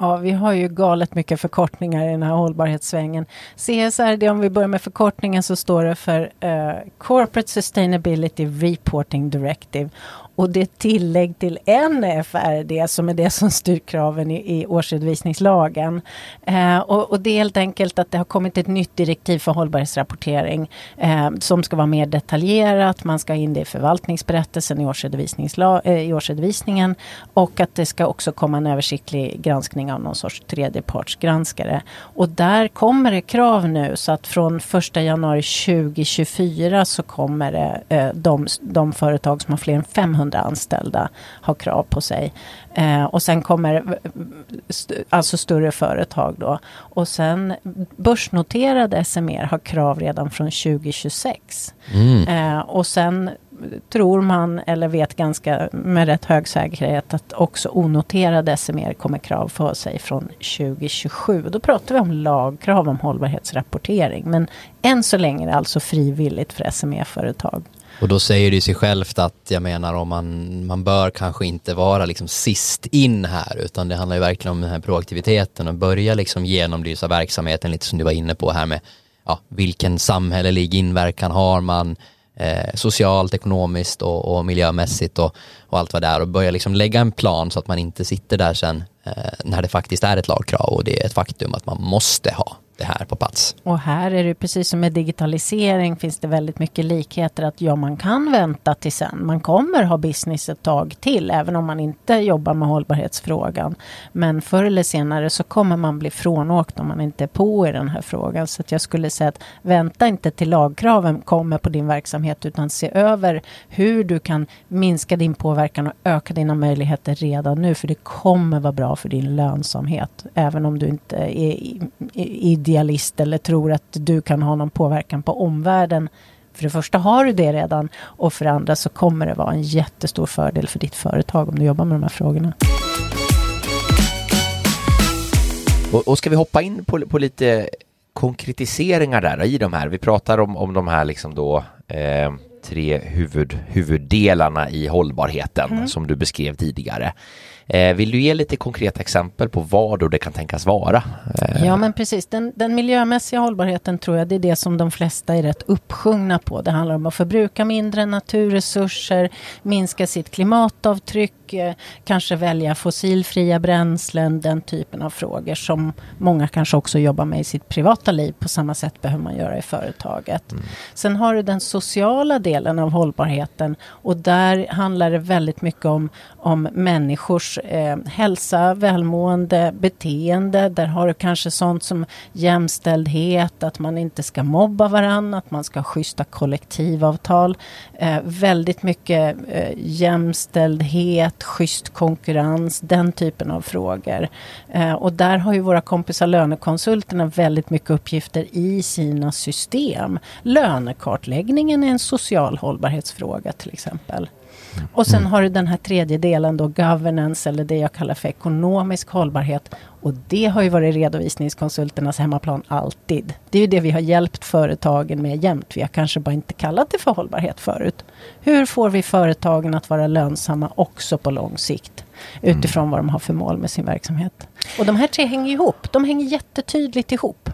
Ja, vi har ju galet mycket förkortningar i den här hållbarhetssvängen. CSRD, om vi börjar med förkortningen så står det för uh, Corporate Sustainability Reporting Directive. Och det är tillägg till NFRD som är det som styr kraven i, i årsredovisningslagen. Eh, och, och, det är helt enkelt att det har kommit ett nytt direktiv för hållbarhetsrapportering eh, som ska vara mer detaljerat. Man ska ha in det i förvaltningsberättelsen i, årsredovisningsla, eh, i årsredovisningen och att det ska också komma en översiktlig granskning av någon sorts tredjepartsgranskare. Och där kommer det krav nu så att från 1 januari 2024 så kommer det eh, de, de företag som har fler än 500 200 anställda har krav på sig. Eh, och sen kommer st alltså större företag då. Och sen börsnoterade SME har krav redan från 2026. Mm. Eh, och sen tror man eller vet ganska med rätt hög säkerhet att också onoterade SME kommer krav för sig från 2027. Då pratar vi om lagkrav om hållbarhetsrapportering. Men än så länge är det alltså frivilligt för SME-företag. Och då säger det sig självt att jag menar om man, man bör kanske inte vara liksom sist in här utan det handlar ju verkligen om den här proaktiviteten och börja liksom genomlysa verksamheten lite som du var inne på här med ja, vilken samhällelig inverkan har man eh, socialt, ekonomiskt och, och miljömässigt och, och, allt vad det är. Och börja liksom lägga en plan så att man inte sitter där sen eh, när det faktiskt är ett lagkrav och det är ett faktum att man måste ha det här på plats. Och här är det precis som med digitalisering finns det väldigt mycket likheter att ja, man kan vänta till sen. Man kommer ha business ett tag till, även om man inte jobbar med hållbarhetsfrågan. Men förr eller senare så kommer man bli frånåkt om man inte är på i den här frågan. Så att jag skulle säga att vänta inte till lagkraven kommer på din verksamhet, utan se över hur du kan minska din påverkan och öka dina möjligheter redan nu, för det kommer vara bra för din lönsamhet, även om du inte är idealist eller tror att du kan ha någon påverkan på omvärlden. För det första har du det redan och för det andra så kommer det vara en jättestor fördel för ditt företag om du jobbar med de här frågorna. Och, och ska vi hoppa in på, på lite konkretiseringar där i de här? Vi pratar om, om de här liksom då eh, tre huvud, huvuddelarna i hållbarheten mm. som du beskrev tidigare. Eh, vill du ge lite konkreta exempel på vad då det kan tänkas vara? Eh. Ja men precis, den, den, miljömässiga hållbarheten tror jag det är det som de flesta är rätt uppsjungna på. Det handlar om att förbruka mindre naturresurser, minska sitt klimatavtryck, eh, kanske välja fossilfria bränslen, den typen av frågor som många kanske också jobbar med i sitt privata liv. På samma sätt behöver man göra i företaget. Mm. Sen har du den sociala delen av hållbarheten och där handlar det väldigt mycket om, om människors eh, hälsa, välmående, beteende. Där har du kanske sånt som jämställdhet, att man inte ska mobba varandra, att man ska ha schyssta kollektivavtal. Eh, väldigt mycket eh, jämställdhet, schysst konkurrens, den typen av frågor. Eh, och där har ju våra kompisar lönekonsulterna väldigt mycket uppgifter i sina system. Lönekartläggningen är en social hållbarhetsfråga till exempel. Och sen mm. har du den här tredje delen då, governance eller det jag kallar för ekonomisk hållbarhet. Och det har ju varit redovisningskonsulternas hemmaplan alltid. Det är ju det vi har hjälpt företagen med jämt. Vi har kanske bara inte kallat det för hållbarhet förut. Hur får vi företagen att vara lönsamma också på lång sikt? Utifrån mm. vad de har för mål med sin verksamhet. Och de här tre hänger ihop. De hänger jättetydligt ihop.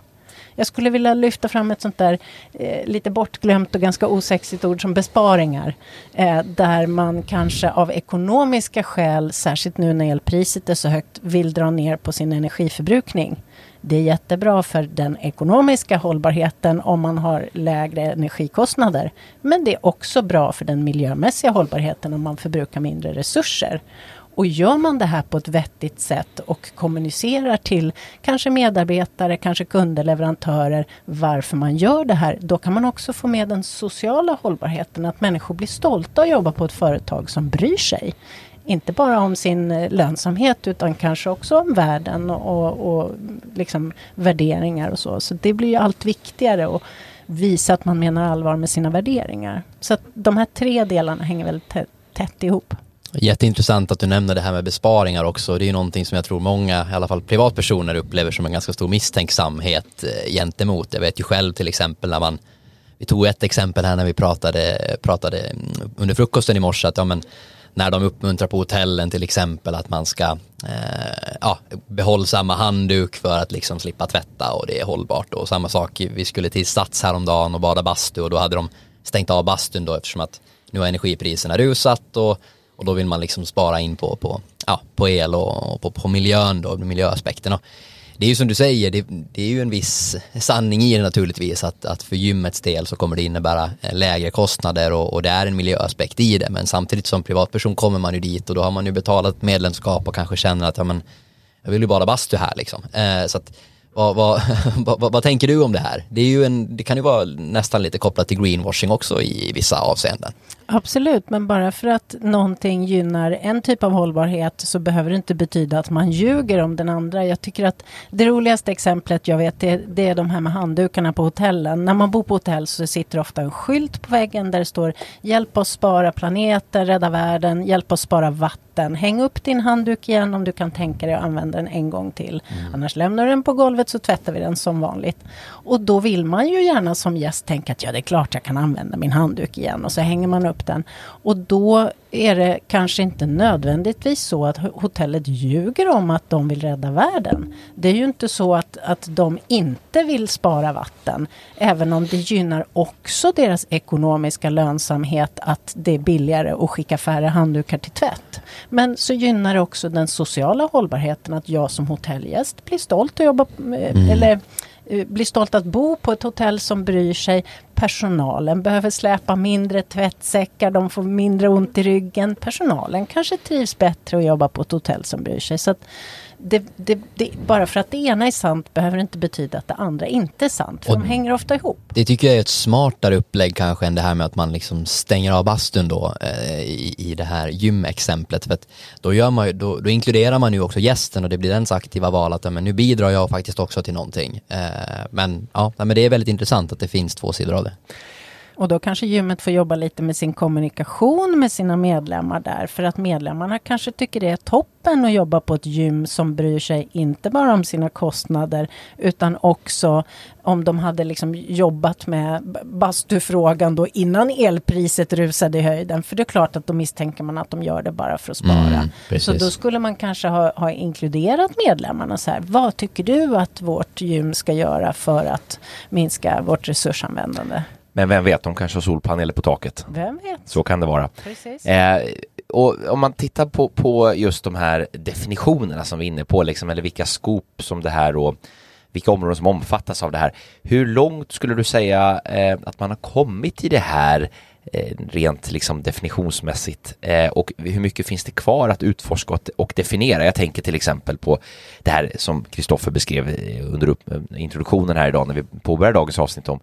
Jag skulle vilja lyfta fram ett sånt där eh, lite bortglömt och ganska osexigt ord som besparingar. Eh, där man kanske av ekonomiska skäl, särskilt nu när elpriset är så högt, vill dra ner på sin energiförbrukning. Det är jättebra för den ekonomiska hållbarheten om man har lägre energikostnader. Men det är också bra för den miljömässiga hållbarheten om man förbrukar mindre resurser. Och gör man det här på ett vettigt sätt och kommunicerar till kanske medarbetare, kanske kunder, leverantörer varför man gör det här. Då kan man också få med den sociala hållbarheten, att människor blir stolta att jobba på ett företag som bryr sig. Inte bara om sin eh, lönsamhet utan kanske också om världen och, och liksom värderingar och så. Så det blir ju allt viktigare att visa att man menar allvar med sina värderingar. Så att de här tre delarna hänger väldigt tätt ihop. Jätteintressant att du nämner det här med besparingar också. Det är ju någonting som jag tror många, i alla fall privatpersoner, upplever som en ganska stor misstänksamhet eh, gentemot. Jag vet ju själv till exempel när man, vi tog ett exempel här när vi pratade, pratade mm, under frukosten i morse, att ja, men, när de uppmuntrar på hotellen till exempel att man ska eh, ja, behålla samma handduk för att liksom slippa tvätta och det är hållbart. Och samma sak, vi skulle till Stats häromdagen och bada bastu och då hade de stängt av bastun då eftersom att nu har energipriserna rusat och och då vill man liksom spara in på, på, ja, på el och, på, på miljön då, miljöaspekterna. Det är ju som du säger, det, det, är ju en viss sanning i det naturligtvis att, att för gymmets del så kommer det innebära eh, lägre kostnader och, och, det är en miljöaspekt i det. Men samtidigt som privatperson kommer man ju dit och då har man ju betalat medlemskap och kanske känner att ja, men, jag vill ju bara bastu här liksom. Eh, så att vad, vad, vad, vad, tänker du om det här? Det, är ju en, det kan ju vara nästan lite kopplat till greenwashing också i vissa avseenden. Absolut, men bara för att någonting gynnar en typ av hållbarhet så behöver det inte betyda att man ljuger om den andra. Jag tycker att det roligaste exemplet jag vet det, det är de här med handdukarna på hotellen. När man bor på hotell så sitter ofta en skylt på väggen där det står Hjälp oss spara planeten, rädda världen, hjälp oss spara vatten. Häng upp din handduk igen om du kan tänka dig att använda den en gång till. Mm. Annars lämnar du den på golvet så tvättar vi den som vanligt. Och då vill man ju gärna som gäst tänka att ja, det är klart jag kan använda min handduk igen och så hänger man upp den. Och då är det kanske inte nödvändigtvis så att hotellet ljuger om att de vill rädda världen. Det är ju inte så att, att de inte vill spara vatten, även om det gynnar också deras ekonomiska lönsamhet att det är billigare att skicka färre handdukar till tvätt. Men så gynnar det också den sociala hållbarheten att jag som hotellgäst blir stolt att jobba, mm. eller Eh, Eh, blir stolt att bo på ett hotell som bryr sig. Personalen behöver släpa mindre tvättsäckar, de får mindre ont i ryggen. Personalen kanske trivs bättre att jobba på ett hotell som bryr sig. Så att det, det, det, bara för att det ena är sant behöver det inte betyda att det andra inte är sant. För och de hänger ofta ihop. Det tycker jag är ett smartare upplägg kanske än det här med att man liksom stänger av bastun då eh, i, i det här gymexemplet. För att då, gör man, då, då, inkluderar man ju också gästen och det blir dens aktiva val att men nu bidrar jag faktiskt också till någonting. Eh, men ja, men det är väldigt intressant att det finns två sidor av det. Och då kanske gymmet får jobba lite med sin kommunikation med sina medlemmar där. För att medlemmarna kanske tycker det är toppen att jobba på ett gym som bryr sig inte bara om sina kostnader utan också om de hade liksom jobbat med bastufrågan då innan elpriset rusade i höjden. För det är klart att då misstänker man att de gör det bara för att spara. Mm, så då skulle man kanske ha, ha inkluderat medlemmarna så här. Vad tycker du att vårt gym ska göra för att minska vårt resursanvändande? Men vem vet, de kanske har solpaneler på taket. Vem vet? Så kan det vara. Eh, och om man tittar på, på just de här definitionerna som vi är inne på, liksom, eller vilka skop som det här och vilka områden som omfattas av det här. Hur långt skulle du säga eh, att man har kommit i det här eh, rent liksom definitionsmässigt eh, och hur mycket finns det kvar att utforska och, definiera? Jag tänker till exempel på det här som Kristoffer beskrev eh, under eh, introduktionen här idag när vi påbörjade dagens avsnitt om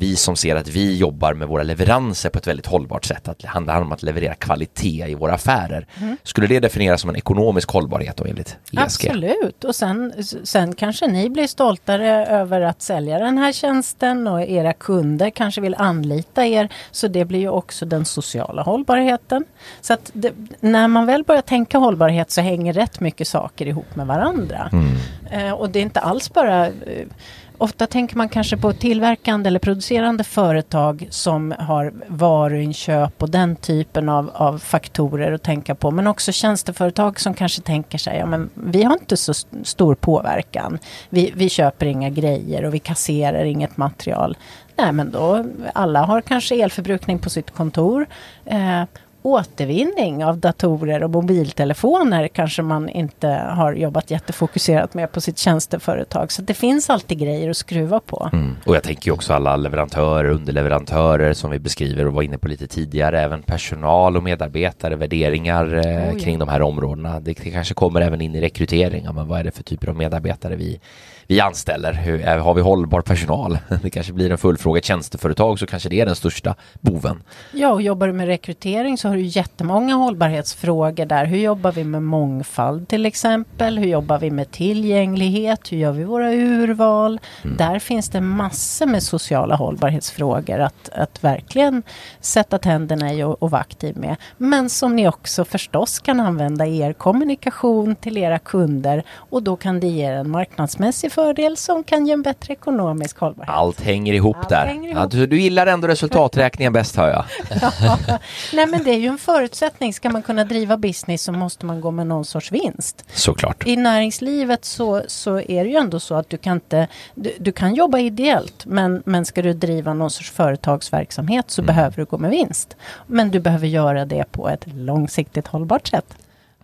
vi som ser att vi jobbar med våra leveranser på ett väldigt hållbart sätt, att det handlar om att leverera kvalitet i våra affärer. Mm. Skulle det definieras som en ekonomisk hållbarhet då enligt ESG? Absolut, och sen, sen kanske ni blir stoltare över att sälja den här tjänsten och era kunder kanske vill anlita er, så det blir ju också den sociala hållbarheten. Så att det, när man väl börjar tänka hållbarhet så hänger rätt mycket saker ihop med varandra. Mm. Eh, och det är inte alls bara eh, ofta tänker man kanske på tillverkande eller producerande företag som har varuinköp och den typen av, av faktorer att tänka på. Men också tjänsteföretag som kanske tänker sig, ja men vi har inte så stor påverkan. Vi, vi köper inga grejer och vi kasserar inget material. Nej men då, alla har kanske elförbrukning på sitt kontor. Eh, återvinning av datorer och mobiltelefoner kanske man inte har jobbat jättefokuserat med på sitt tjänsteföretag. Så det finns alltid grejer att skruva på. Mm. Och jag tänker också alla leverantörer, underleverantörer som vi beskriver och var inne på lite tidigare, även personal och medarbetare, värderingar eh, oh, kring de här områdena. Det, det kanske kommer även in i rekrytering, men vad är det för typer av medarbetare vi vi anställer? Hur, har vi hållbar personal? Det kanske blir en fullfråga. Tjänsteföretag så kanske det är den största boven. Ja, och jobbar du med rekrytering så har du jättemånga hållbarhetsfrågor där. Hur jobbar vi med mångfald till exempel? Hur jobbar vi med tillgänglighet? Hur gör vi våra urval? Mm. Där finns det massor med sociala hållbarhetsfrågor att, att verkligen sätta tänderna i och, och vara aktiv med. Men som ni också förstås kan använda i er kommunikation till era kunder och då kan det ge en marknadsmässig fördel som kan ge en bättre ekonomisk hållbarhet. Allt hänger ihop Allt där. Hänger ihop. Ja, du, du, gillar ändå resultaträkningen bäst hör jag. ja. Nej men det är ju en förutsättning. Ska man kunna driva business så måste man gå med någon sorts vinst. Såklart. I näringslivet så, så är det ju ändå så att du kan inte, du, du kan jobba ideellt men, men ska du driva någon sorts företagsverksamhet så mm. behöver du gå med vinst. Men du behöver göra det på ett långsiktigt hållbart sätt.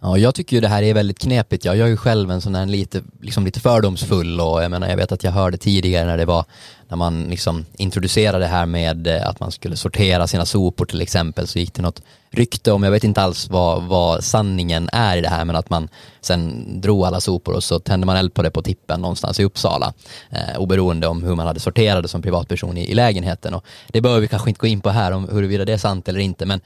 Ja, jag tycker ju det här är väldigt knepigt. Jag är ju själv en sån här lite, liksom lite fördomsfull och jag menar, jag vet att jag hörde tidigare när det var, när man liksom introducerade det här med eh, att man skulle sortera sina sopor till exempel, så gick det något rykte om, jag vet inte alls vad, vad sanningen är i det här, men att man sen drog alla sopor och så tände man eld på det på tippen någonstans i Uppsala, eh, oberoende om hur man hade sorterat det som privatperson i, i lägenheten. Och det behöver vi kanske inte gå in på här om huruvida det är sant eller inte, men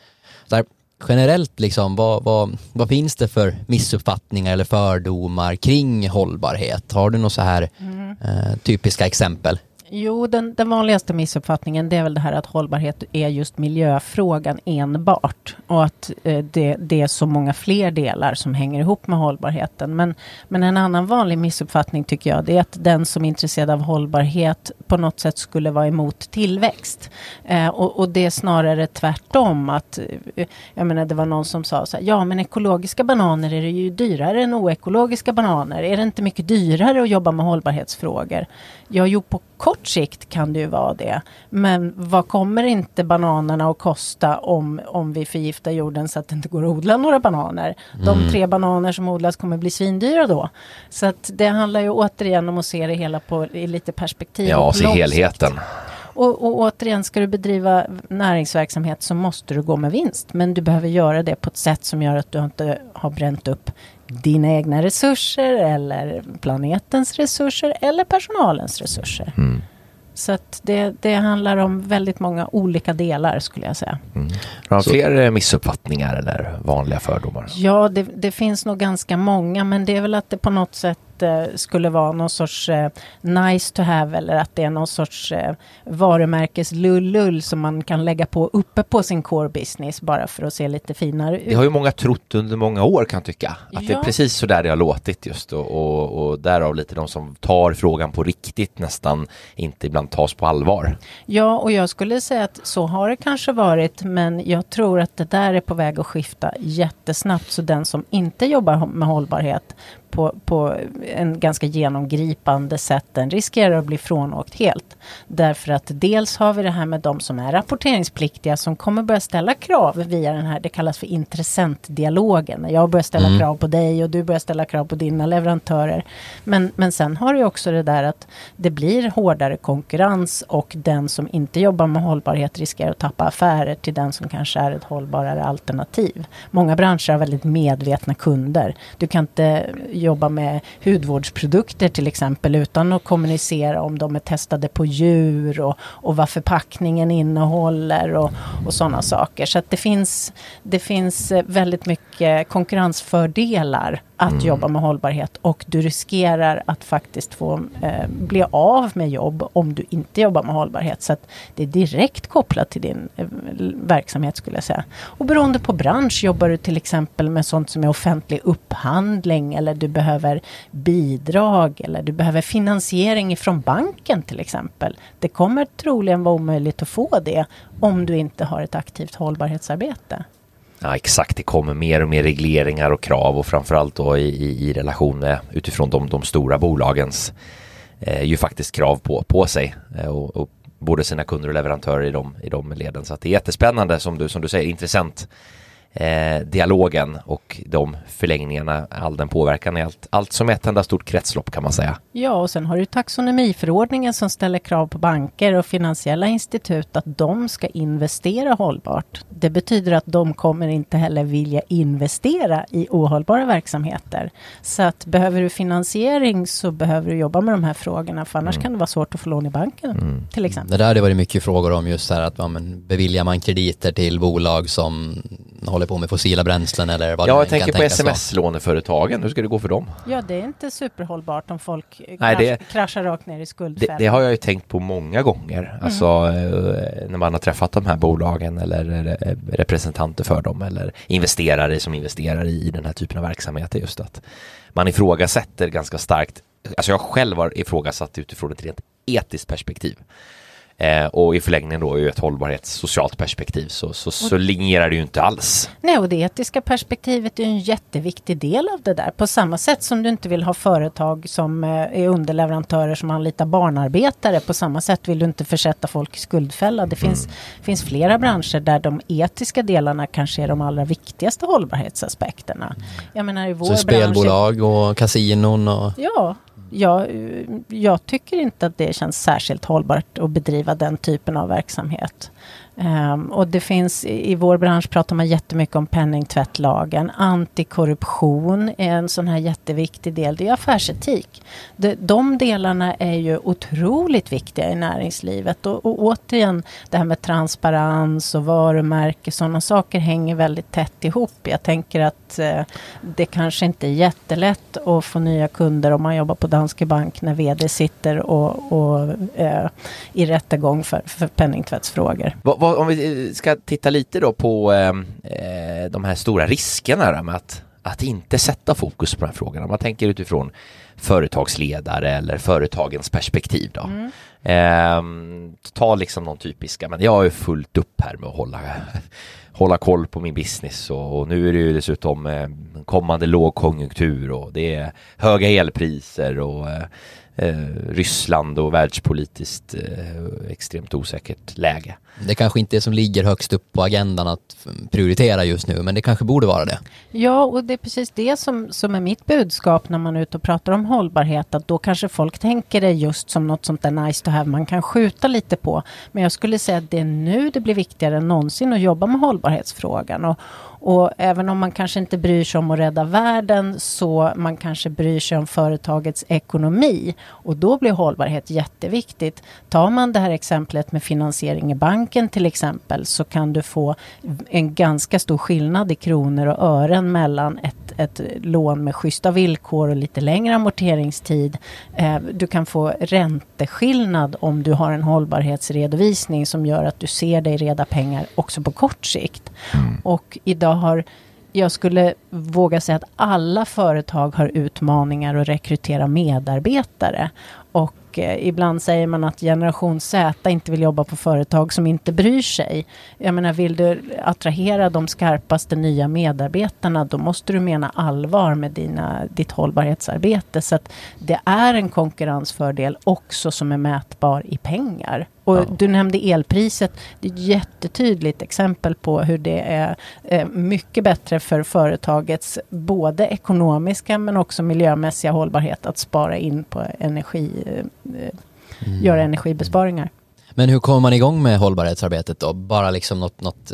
så här, generellt, liksom, vad, vad, vad finns det för missuppfattningar eller fördomar kring hållbarhet? Har du några så här mm. eh, typiska exempel? Jo, den, den, vanligaste missuppfattningen det är väl det här att hållbarhet är just miljöfrågan enbart. Och att eh, det, det, är så många fler delar som hänger ihop med hållbarheten. Men, men en annan vanlig missuppfattning tycker jag det är att den som är intresserad av hållbarhet på något sätt skulle vara emot tillväxt. Eh, och, och, det är snarare tvärtom. Att, eh, jag menar, det var någon som sa så här, ja men ekologiska bananer är det ju dyrare än oekologiska bananer. Är det inte mycket dyrare att jobba med hållbarhetsfrågor? Ja, jo på kort sikt kan det ju vara det. Men vad kommer inte bananerna att kosta om, om vi förgiftar jorden så att det inte går att odla några bananer? Mm. De tre bananer som odlas kommer bli svindyra då. Så att det handlar ju återigen om att se det hela på, i lite perspektiv. Ja, se helheten. Och, och återigen, ska du bedriva näringsverksamhet så måste du gå med vinst. Men du behöver göra det på ett sätt som gör att du inte har bränt upp dina egna resurser eller planetens resurser eller personalens resurser. Mm. Så att det, det handlar om väldigt många olika delar skulle jag säga. Mm. Har du fler eh, missuppfattningar eller vanliga fördomar? Ja, det, det, finns nog ganska många men det är väl att det på något sätt skulle vara någon sorts eh, nice to have eller att det är någon sorts eh, varumärkes lullull som man kan lägga på uppe på sin core business bara för att se lite finare ut. Det har ju många trott under många år kan jag tycka. Att ja. det är precis så där det har låtit just och, och, och därav lite de som tar frågan på riktigt nästan inte ibland tas på allvar. Ja, och jag skulle säga att så har det kanske varit men jag tror att det där är på väg att skifta jättesnabbt så den som inte jobbar med hållbarhet på, på en ganska genomgripande sätt, den riskerar att bli frånåkt helt. Därför att dels har vi det här med de som är rapporteringspliktiga som kommer börja ställa krav via den här, det kallas för intressentdialogen. Jag börjar ställa mm. krav på dig och du börjar ställa krav på dina leverantörer. Men, men sen har du också det där att det blir hårdare konkurrens och den som inte jobbar med hållbarhet riskerar att tappa affärer till den som kanske är ett hållbarare alternativ. Många branscher har väldigt medvetna kunder. Du kan inte jobba med hudvårdsprodukter till exempel utan att kommunicera om de är testade på djur och, och vad förpackningen innehåller och, och sådana saker. Så att det finns, det finns eh, väldigt mycket konkurrensfördelar att Mm. jobba med hållbarhet och du riskerar att faktiskt få eh, bli av med jobb om du inte jobbar med hållbarhet. Så att det är direkt kopplat till din eh, verksamhet skulle jag säga. Och beroende på bransch, jobbar du till exempel med sånt som är offentlig upphandling eller du behöver bidrag eller du behöver finansiering ifrån banken till exempel. Det kommer troligen vara omöjligt att få det om du inte har ett aktivt hållbarhetsarbete. Ja, exakt. Det kommer mer och mer regleringar och krav och framförallt då i, i, i relation med utifrån de, de stora bolagens eh, ju faktiskt krav på, på sig eh, och, och både sina kunder och leverantörer i de, i de leden. Så att det är jättespännande som du, som du säger, intressant eh, dialogen och de förlängningarna, all den påverkan är allt, allt som ett enda stort kretslopp kan man säga. Ja, och sen har du taxonomiförordningen som ställer krav på banker och finansiella institut att de ska investera hållbart. Det betyder att de kommer inte heller vilja investera i ohållbara verksamheter. Så att behöver du finansiering så behöver du jobba med de här frågorna för annars kan det vara svårt att få lån i banken till exempel. Det där har det varit mycket frågor om just så här att ja, men beviljar man krediter till bolag som håller på med fossila bränslen eller vad det Ja, jag tänker på sms-låneföretagen. Hur ska det gå för dem? Ja, det är inte superhållbart om folk eh, Nej, krasch, det- kraschar rakt ner i Det, skuldfällan. det har jag ju tänkt på många gånger. Alltså eh, när man har träffat de här bolagen eller eh, representanter för dem eller investerare som investerar i, i den här typen av verksamheter just att man ifrågasätter ganska starkt. Alltså jag själv har ifrågasatt utifrån ett rent etiskt perspektiv. Eh, och i förlängningen då ur ett hållbarhets socialt perspektiv så, så, så linjerar det ju inte alls. Nej, och det etiska perspektivet är en jätteviktig del av det där. På samma sätt som du inte vill ha företag som eh, är underleverantörer som anlitar barnarbetare. På samma sätt vill du inte försätta folk i skuldfälla. Det finns, finns flera branscher där de etiska delarna kanske är de allra viktigaste hållbarhetsaspekterna. Jag menar i vår Så bransch... spelbolag och kasinon och Ja, jag, eh, jag tycker inte att det känns särskilt hållbart att bedriva den typen av verksamhet. Um, och det finns, i i vår bransch pratar man jättemycket om penningtvättlagen. Antikorruption är en sån här jätteviktig del. Det är affärsetik. De, de delarna är ju otroligt viktiga i näringslivet. Och, och återigen, det här med transparens och varumärke, sådana saker hänger väldigt tätt ihop. Jag tänker att eh, det kanske inte är jättelätt att få nya kunder om man jobbar på Danske Bank när VD sitter och, och eh, i rättegång för, för penningtvättsfrågor. Om vi eh, ska titta lite då på eh, eh, de här stora riskerna med att, att inte sätta fokus på de här frågorna. Man tänker utifrån företagsledare eller företagens perspektiv då. Eh, ta liksom någon typiska, men jag ju fullt upp här med att hålla, hålla koll på min business och, och nu är det ju dessutom eh, kommande lågkonjunktur och det är höga elpriser och eh, Ryssland och världspolitiskt eh, extremt osäkert läge. det kanske inte är som ligger högst upp på agendan att f- prioritera just nu men det kanske borde vara det. Ja, och det är precis det som, som är mitt budskap när man är ute och pratar om hållbarhet. Att då kanske folk tänker det just som något sånt där nice to have man kan skjuta lite på. Men jag skulle säga att det är nu det blir viktigare än någonsin att jobba med hållbarhetsfrågan. Och, och även om man kanske inte bryr sig om att rädda världen så man kanske bryr sig om företagets ekonomi. Och då blir hållbarhet jätteviktigt. Tar man det här exemplet med finansiering i banken till exempel så kan du få en ganska stor skillnad i kronor och ören mellan ett, ett lån med schyssta villkor och lite längre amorteringstid. Eh, du kan få ränteskillnad om du har en hållbarhetsredovisning som gör att du ser dig reda pengar också på kort sikt. Och idag har jag skulle våga säga att alla företag har utmaningar att rekrytera medarbetare. Och eh, ibland säger man att generation Z inte vill jobba på företag som inte bryr sig. Jag menar, vill du attrahera de skarpaste nya medarbetarna, då måste du mena allvar med dina, ditt hållbarhetsarbete. Så att det är en konkurrensfördel också som är mätbar i pengar. Och Ja. du nämnde elpriset. Det är ett jättetydligt exempel på hur det är eh, mycket bättre för företagets både ekonomiska men också miljömässiga hållbarhet att spara in på energi, eh, eh, göra energibesparingar. Men hur kommer man igång med hållbarhetsarbetet då? Bara liksom något, något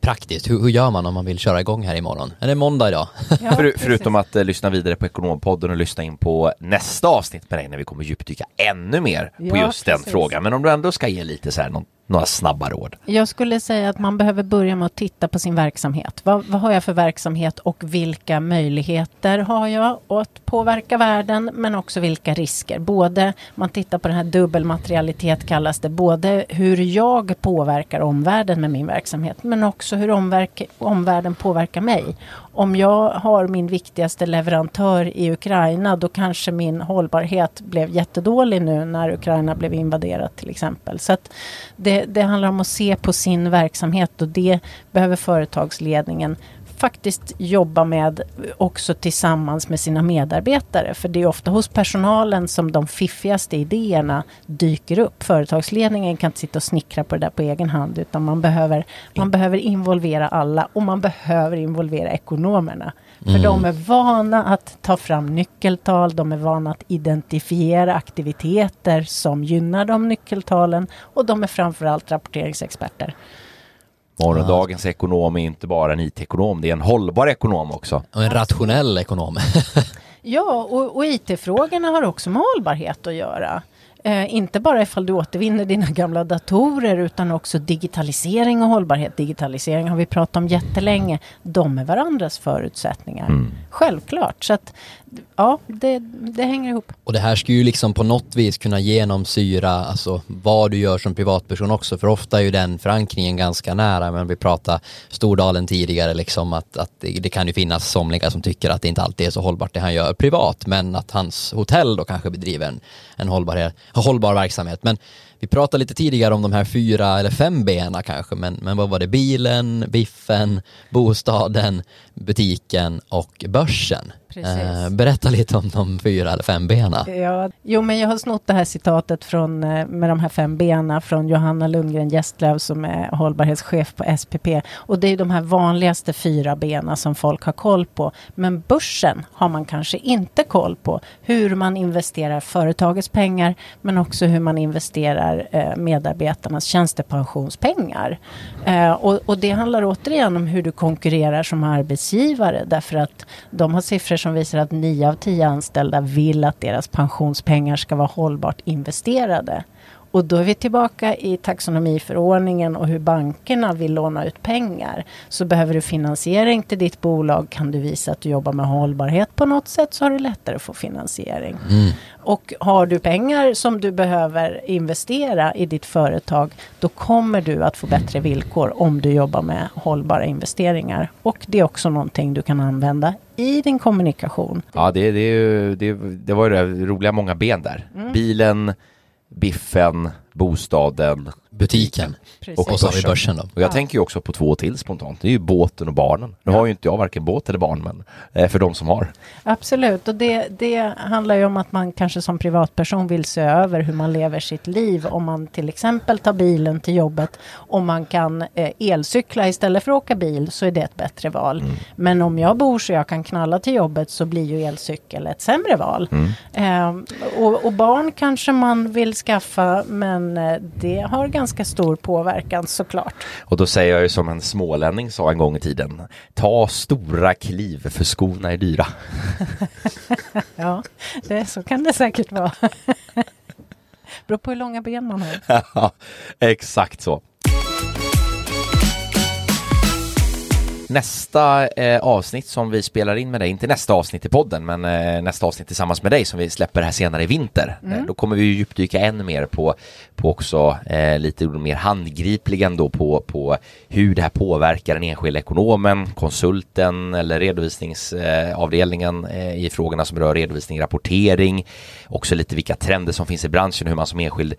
praktiskt. Hur, hur gör man om man vill köra igång här imorgon? Är det måndag idag? Ja, För, förutom att eh, lyssna vidare på Ekonompodden och lyssna in på nästa avsnitt med dig när vi kommer djupdyka ännu mer på Ja, just den precis. frågan. Men om du ändå ska ge lite så här någon, några snabba råd? Jag skulle säga att man behöver börja med att titta på sin verksamhet. Vad, vad har jag för verksamhet och vilka möjligheter har jag att påverka världen men också vilka risker. Både, man tittar på den här dubbelmaterialitet kallas det, både hur jag påverkar omvärlden med min verksamhet men också hur omverk, omvärlden påverkar mig. Om jag har min viktigaste leverantör i Ukraina då kanske min hållbarhet blev jättedålig nu när Ukraina blev invaderat till exempel. Så att det, det handlar om att se på sin verksamhet och det behöver företagsledningen faktiskt jobba med också tillsammans med sina medarbetare. För det är ofta hos personalen som de fiffigaste idéerna dyker upp. Företagsledningen kan inte sitta och snickra på det där på egen hand utan man behöver, man behöver involvera alla och man behöver involvera ekonomerna. För mm. de är vana att ta fram nyckeltal, de är vana att identifiera aktiviteter som gynnar de nyckeltalen och de är framförallt rapporteringsexperter. Morgondagens ekonom är inte bara en IT-ekonom, det är en hållbar ekonom också. Och en rationell ekonom. ja, och, och IT-frågorna har också med hållbarhet att göra. Eh, inte bara ifall du återvinner dina gamla datorer utan också digitalisering och hållbarhet. Digitalisering har vi pratat om jättelänge. De är varandras förutsättningar. Mm. Självklart. Så att ja, det, det, hänger ihop. Och det här ska ju liksom på något vis kunna genomsyra alltså, vad du gör som privatperson också. För ofta är ju den förankringen ganska nära. Men vi pratade Stordalen tidigare, liksom att, att det, det, kan ju finnas somliga som tycker att det inte alltid är så hållbart det han gör privat. Men att hans hotell då kanske bedriver en, en hållbar, hållbar verksamhet. Men vi pratade lite tidigare om de här fyra eller fem benen kanske, men, men vad var det? Bilen, biffen, bostaden, butiken och börsen. Eh, berätta lite om de fyra eller fem benen. Ja, jo, men jag har snott det här citatet från, eh, med de här fem benen från Johanna Lundgren Gästlöv som är hållbarhetschef på SPP. Och det är de här vanligaste fyra benen som folk har koll på. Men börsen har man kanske inte koll på. Hur man investerar företagets pengar, men också hur man investerar eh, medarbetarnas tjänstepensionspengar. Eh, och, och det handlar återigen om hur du konkurrerar som arbetsgivare, därför att de har siffror som visar att nio av tio anställda vill att deras pensionspengar ska vara hållbart investerade. Och då är vi tillbaka i taxonomiförordningen och hur bankerna vill låna ut pengar. Så behöver du finansiering till ditt bolag kan du visa att du jobbar med hållbarhet på något sätt så har du lättare att få finansiering. Mm. Och har du pengar som du behöver investera i ditt företag då kommer du att få bättre villkor om du jobbar med hållbara investeringar. Och det är också någonting du kan använda i din kommunikation. Ja, det, det, det, det var ju det roliga många ben där. Mm. Bilen, biffen, bostaden, butiken. Och, och så har vi börsen då. Och jag ja. tänker ju också på två till spontant. Det är ju båten och barnen. Nu ja. har ju inte jag varken båt eller barn, men eh, för de som har. Absolut, och det, det handlar ju om att man kanske som privatperson vill se över hur man lever sitt liv. Om man till exempel tar bilen till jobbet, om man kan eh, elcykla istället för att åka bil så är det ett bättre val. Mm. Men om jag bor så jag kan knalla till jobbet så blir ju elcykel ett sämre val. Mm. Eh, och, och, barn kanske man vill skaffa, men eh, det har ganska stor påverkan såklart. Och då säger jag ju som en smålänning sa en gång i tiden. Ta stora kliv för skorna är dyra. ja, det, så kan det säkert vara. Beror på hur långa ben man har. Ja, exakt så. Nästa eh, avsnitt som vi spelar in med dig, inte nästa avsnitt i podden, men eh, nästa avsnitt tillsammans med dig som vi släpper här senare i vinter. Mm. Eh, då kommer vi djupdyka ännu mer på, på också eh, lite mer handgripligen då på, på hur det här påverkar den enskilda ekonomen, konsulten eller redovisningsavdelningen eh, i frågorna som rör redovisning, rapportering, också lite vilka trender som finns i branschen, hur man som enskild Eh,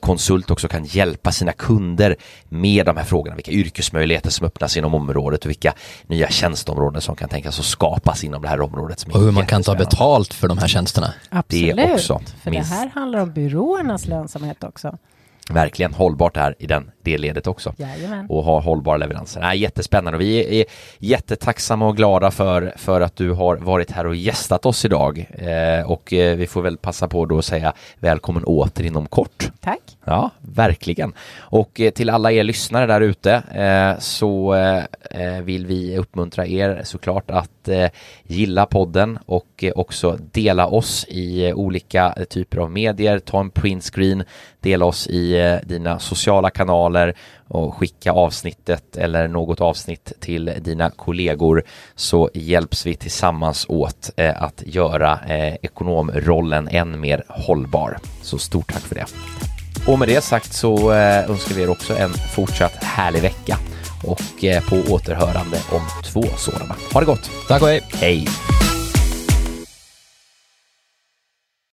konsult också kan hjälpa sina kunder med de här frågorna, vilka yrkesmöjligheter som öppnas inom området och vilka nya tjänsteområden som kan tänkas att skapas inom det här området. och hur man kan ta betalt för de här tjänsterna. Absolut, det också, för minst. det här handlar om byråernas lönsamhet också. Verkligen hållbart här i den det ledet också. Jajamän. Och ha hållbara leveranser. Nej, jättespännande och vi är jättetacksamma och glada för, för att du har varit här och gästat oss idag. Eh, och eh, vi får väl passa på då att säga välkommen åter inom kort. Tack. Ja, verkligen. Och eh, till alla er lyssnare där ute eh, så eh, eh, vill vi uppmuntra er såklart att eh, gilla podden och också dela oss i olika typer av medier. Ta en printscreen, dela oss i dina sociala kanaler och skicka avsnittet eller något avsnitt till dina kollegor så hjälps vi tillsammans åt eh, att göra eh, ekonomrollen än mer hållbar. Så stort tack för det. Och med det sagt så eh, önskar vi er också en fortsatt härlig vecka och på återhörande om två sådana. Ha det gott! Tack och hej! Hej!